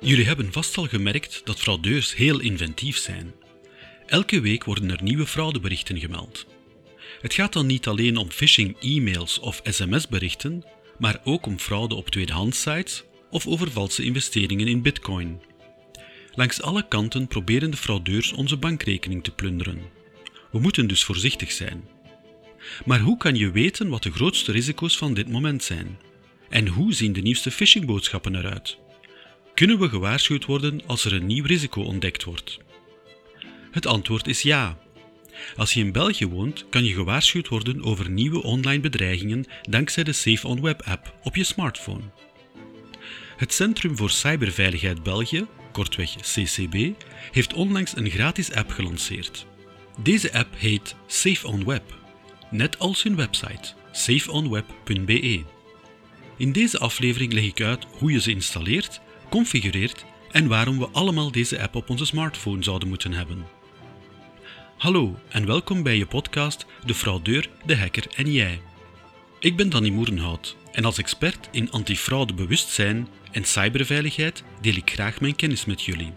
Jullie hebben vast al gemerkt dat fraudeurs heel inventief zijn. Elke week worden er nieuwe fraudeberichten gemeld. Het gaat dan niet alleen om phishing-e-mails of sms-berichten, maar ook om fraude op tweedehandsites of over valse investeringen in bitcoin. Langs alle kanten proberen de fraudeurs onze bankrekening te plunderen. We moeten dus voorzichtig zijn. Maar hoe kan je weten wat de grootste risico's van dit moment zijn? En hoe zien de nieuwste phishingboodschappen eruit? Kunnen we gewaarschuwd worden als er een nieuw risico ontdekt wordt? Het antwoord is ja. Als je in België woont, kan je gewaarschuwd worden over nieuwe online bedreigingen dankzij de Safe on Web app op je smartphone. Het Centrum voor Cyberveiligheid België, kortweg CCB, heeft onlangs een gratis app gelanceerd. Deze app heet Safe on Web, net als hun website safeonweb.be. In deze aflevering leg ik uit hoe je ze installeert, configureert en waarom we allemaal deze app op onze smartphone zouden moeten hebben. Hallo en welkom bij je podcast De Fraudeur, de Hacker en Jij. Ik ben Danny Moerenhout en als expert in antifraudebewustzijn en cyberveiligheid deel ik graag mijn kennis met jullie.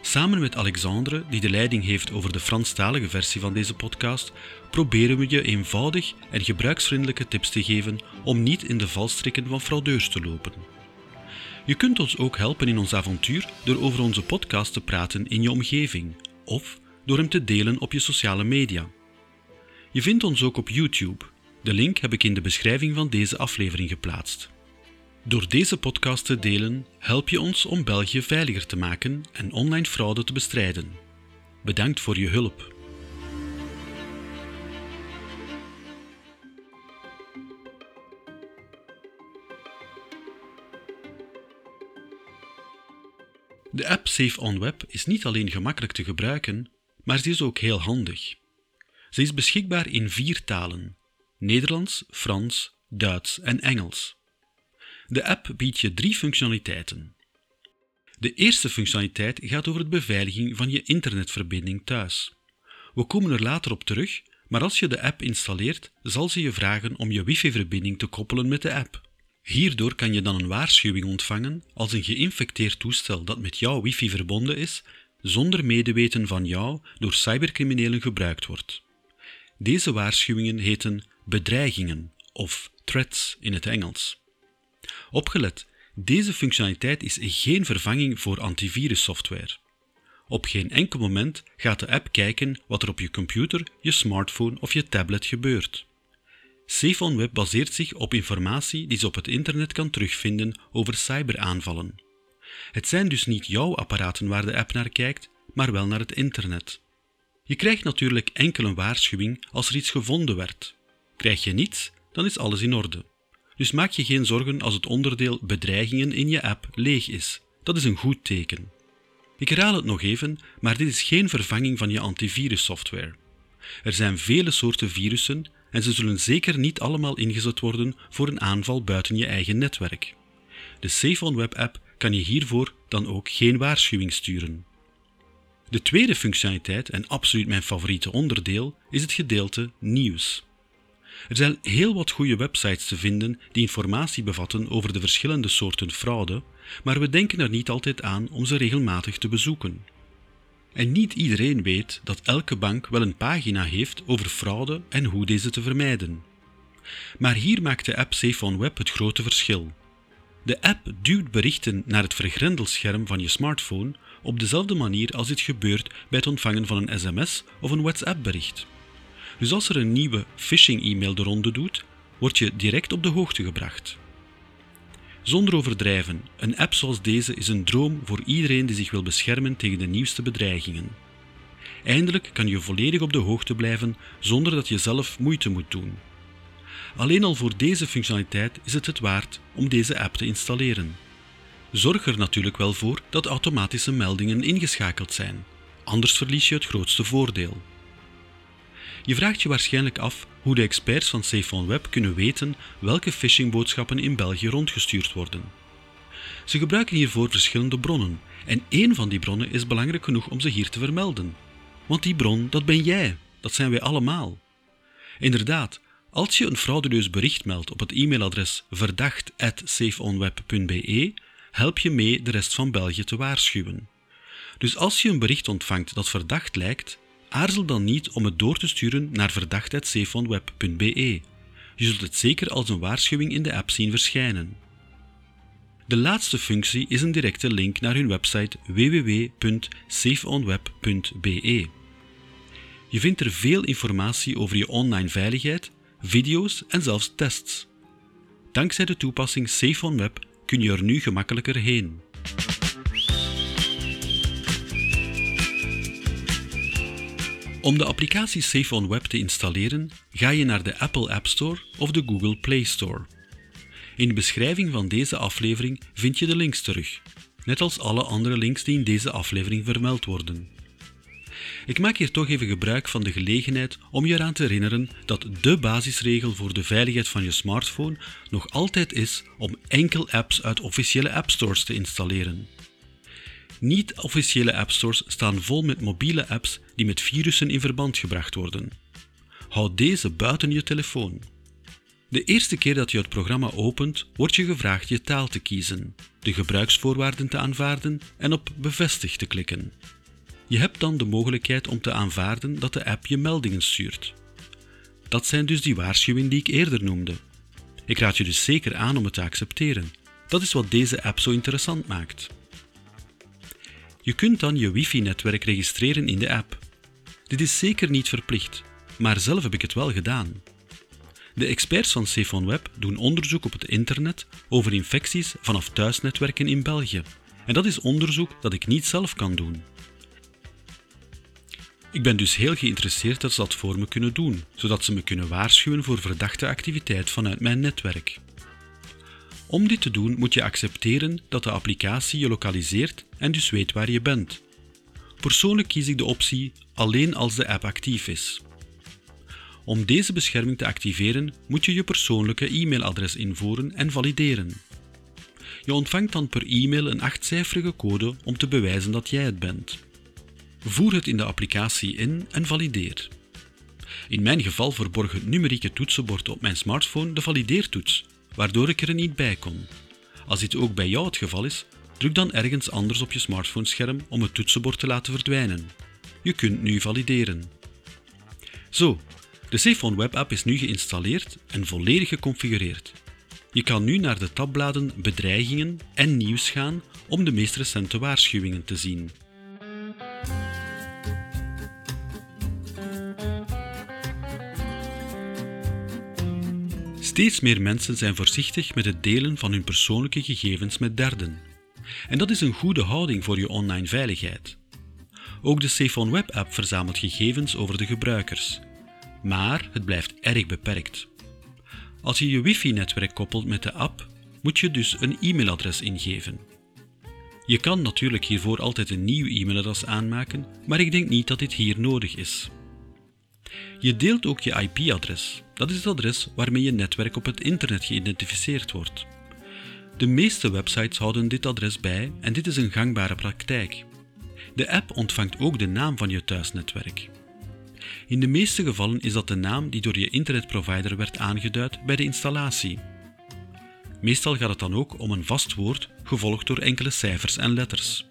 Samen met Alexandre, die de leiding heeft over de Franstalige versie van deze podcast, proberen we je eenvoudig en gebruiksvriendelijke tips te geven om niet in de valstrikken van fraudeurs te lopen. Je kunt ons ook helpen in ons avontuur door over onze podcast te praten in je omgeving of door hem te delen op je sociale media. Je vindt ons ook op YouTube. De link heb ik in de beschrijving van deze aflevering geplaatst. Door deze podcast te delen help je ons om België veiliger te maken en online fraude te bestrijden. Bedankt voor je hulp. De app Safe on Web is niet alleen gemakkelijk te gebruiken, maar ze is ook heel handig. Ze is beschikbaar in vier talen: Nederlands, Frans, Duits en Engels. De app biedt je drie functionaliteiten. De eerste functionaliteit gaat over de beveiliging van je internetverbinding thuis. We komen er later op terug, maar als je de app installeert, zal ze je vragen om je wifi-verbinding te koppelen met de app. Hierdoor kan je dan een waarschuwing ontvangen als een geïnfecteerd toestel dat met jouw wifi verbonden is, zonder medeweten van jou door cybercriminelen gebruikt wordt. Deze waarschuwingen heten bedreigingen of threats in het Engels. Opgelet, deze functionaliteit is geen vervanging voor antivirussoftware. Op geen enkel moment gaat de app kijken wat er op je computer, je smartphone of je tablet gebeurt. Safe Web baseert zich op informatie die ze op het internet kan terugvinden over cyberaanvallen. Het zijn dus niet jouw apparaten waar de app naar kijkt, maar wel naar het internet. Je krijgt natuurlijk enkel een waarschuwing als er iets gevonden werd. Krijg je niets, dan is alles in orde. Dus maak je geen zorgen als het onderdeel bedreigingen in je app leeg is. Dat is een goed teken. Ik herhaal het nog even, maar dit is geen vervanging van je antivirussoftware. Er zijn vele soorten virussen en ze zullen zeker niet allemaal ingezet worden voor een aanval buiten je eigen netwerk. De Safe Web app kan je hiervoor dan ook geen waarschuwing sturen. De tweede functionaliteit, en absoluut mijn favoriete onderdeel, is het gedeelte nieuws. Er zijn heel wat goede websites te vinden die informatie bevatten over de verschillende soorten fraude, maar we denken er niet altijd aan om ze regelmatig te bezoeken. En niet iedereen weet dat elke bank wel een pagina heeft over fraude en hoe deze te vermijden. Maar hier maakt de app Safe Web het grote verschil. De app duwt berichten naar het vergrendelscherm van je smartphone op dezelfde manier als dit gebeurt bij het ontvangen van een sms of een WhatsApp-bericht. Dus als er een nieuwe phishing-e-mail de ronde doet, word je direct op de hoogte gebracht. Zonder overdrijven, een app zoals deze is een droom voor iedereen die zich wil beschermen tegen de nieuwste bedreigingen. Eindelijk kan je volledig op de hoogte blijven zonder dat je zelf moeite moet doen. Alleen al voor deze functionaliteit is het het waard om deze app te installeren. Zorg er natuurlijk wel voor dat automatische meldingen ingeschakeld zijn, anders verlies je het grootste voordeel. Je vraagt je waarschijnlijk af hoe de experts van SafeOnWeb kunnen weten welke phishingboodschappen in België rondgestuurd worden. Ze gebruiken hiervoor verschillende bronnen en één van die bronnen is belangrijk genoeg om ze hier te vermelden. Want die bron, dat ben jij, dat zijn wij allemaal. Inderdaad, Als je een frauduleus bericht meldt op het e-mailadres verdacht@safeonweb.be, help je mee de rest van België te waarschuwen. Dus als je een bericht ontvangt dat verdacht lijkt, aarzel dan niet om het door te sturen naar verdacht.safeonweb.be. Je zult het zeker als een waarschuwing in de app zien verschijnen. De laatste functie is een directe link naar hun website www.safeonweb.be. Je vindt er veel informatie over je online veiligheid, video's en zelfs tests. Dankzij de toepassing SafeOnWeb kun je er nu gemakkelijker heen. Om de applicatie SafeOnWeb te installeren, ga je naar de Apple App Store of de Google Play Store. In de beschrijving van deze aflevering vind je de links terug, net als alle andere links die in deze aflevering vermeld worden. Ik maak hier toch even gebruik van de gelegenheid om je eraan te herinneren dat de basisregel voor de veiligheid van je smartphone nog altijd is om enkel apps uit officiële appstores te installeren. Niet-officiële appstores staan vol met mobiele apps die met virussen in verband gebracht worden. Houd deze buiten je telefoon. De eerste keer dat je het programma opent, wordt je gevraagd je taal te kiezen, de gebruiksvoorwaarden te aanvaarden en op bevestig te klikken. Je hebt dan de mogelijkheid om te aanvaarden dat de app je meldingen stuurt. Dat zijn dus die waarschuwingen die ik eerder noemde. Ik raad je dus zeker aan om het te accepteren. Dat is wat deze app zo interessant maakt. Je kunt dan je wifi-netwerk registreren in de app. Dit is zeker niet verplicht, maar zelf heb ik het wel gedaan. De experts van SafeOnWeb doen onderzoek op het internet over infecties vanaf thuisnetwerken in België. En dat is onderzoek dat ik niet zelf kan doen. Ik ben dus heel geïnteresseerd dat ze dat voor me kunnen doen, zodat ze me kunnen waarschuwen voor verdachte activiteit vanuit mijn netwerk. Om dit te doen moet je accepteren dat de applicatie je lokaliseert en dus weet waar je bent. Persoonlijk kies ik de optie alleen als de app actief is. Om deze bescherming te activeren moet je je persoonlijke e-mailadres invoeren en valideren. Je ontvangt dan per e-mail een achtcijferige code om te bewijzen dat jij het bent. Voer het in de applicatie in en valideer. In mijn geval verborg het numerieke toetsenbord op mijn smartphone de valideertoets, waardoor ik er niet bij kon. Als dit ook bij jou het geval is, druk dan ergens anders op je smartphone-scherm om het toetsenbord te laten verdwijnen. Je kunt nu valideren. Zo, de SafeOn Web app is nu geïnstalleerd en volledig geconfigureerd. Je kan nu naar de tabbladen Bedreigingen en Nieuws gaan om de meest recente waarschuwingen te zien. Steeds meer mensen zijn voorzichtig met het delen van hun persoonlijke gegevens met derden. En dat is een goede houding voor je online veiligheid. Ook de SafeOn Web app verzamelt gegevens over de gebruikers. Maar het blijft erg beperkt. Als je je wifi-netwerk koppelt met de app, moet je dus een e-mailadres ingeven. Je kan natuurlijk hiervoor altijd een nieuw e-mailadres aanmaken, maar ik denk niet dat dit hier nodig is. Je deelt ook je IP-adres. Dat is het adres waarmee je netwerk op het internet geïdentificeerd wordt. De meeste websites houden dit adres bij en dit is een gangbare praktijk. De app ontvangt ook de naam van je thuisnetwerk. In de meeste gevallen is dat de naam die door je internetprovider werd aangeduid bij de installatie. Meestal gaat het dan ook om een vast woord gevolgd door enkele cijfers en letters.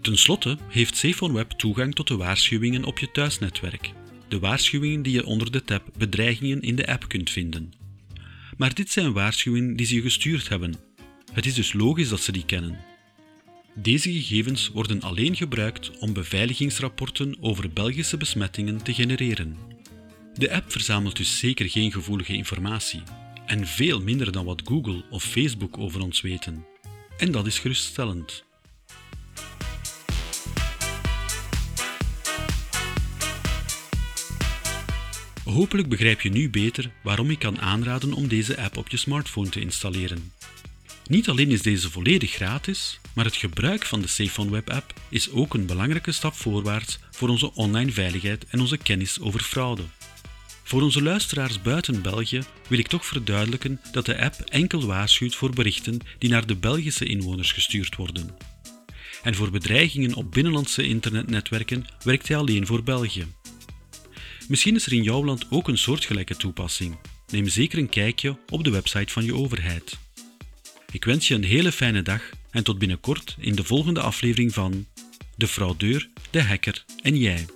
Ten slotte heeft SafeOnWeb toegang tot de waarschuwingen op je thuisnetwerk de waarschuwingen die je onder de tab Bedreigingen in de app kunt vinden. Maar dit zijn waarschuwingen die ze je gestuurd hebben. Het is dus logisch dat ze die kennen. Deze gegevens worden alleen gebruikt om beveiligingsrapporten over Belgische besmettingen te genereren. De app verzamelt dus zeker geen gevoelige informatie en veel minder dan wat Google of Facebook over ons weten. En dat is geruststellend. Hopelijk begrijp je nu beter waarom ik kan aanraden om deze app op je smartphone te installeren. Niet alleen is deze volledig gratis, maar het gebruik van de SafeOn Web app is ook een belangrijke stap voorwaarts voor onze online veiligheid en onze kennis over fraude. Voor onze luisteraars buiten België wil ik toch verduidelijken dat de app enkel waarschuwt voor berichten die naar de Belgische inwoners gestuurd worden. En voor bedreigingen op binnenlandse internetnetwerken werkt hij alleen voor België. Misschien is er in jouw land ook een soortgelijke toepassing. neem zeker een kijkje op de website van je overheid. Ik wens je een hele fijne dag en tot binnenkort in de volgende aflevering van De fraudeur, de hacker en jij.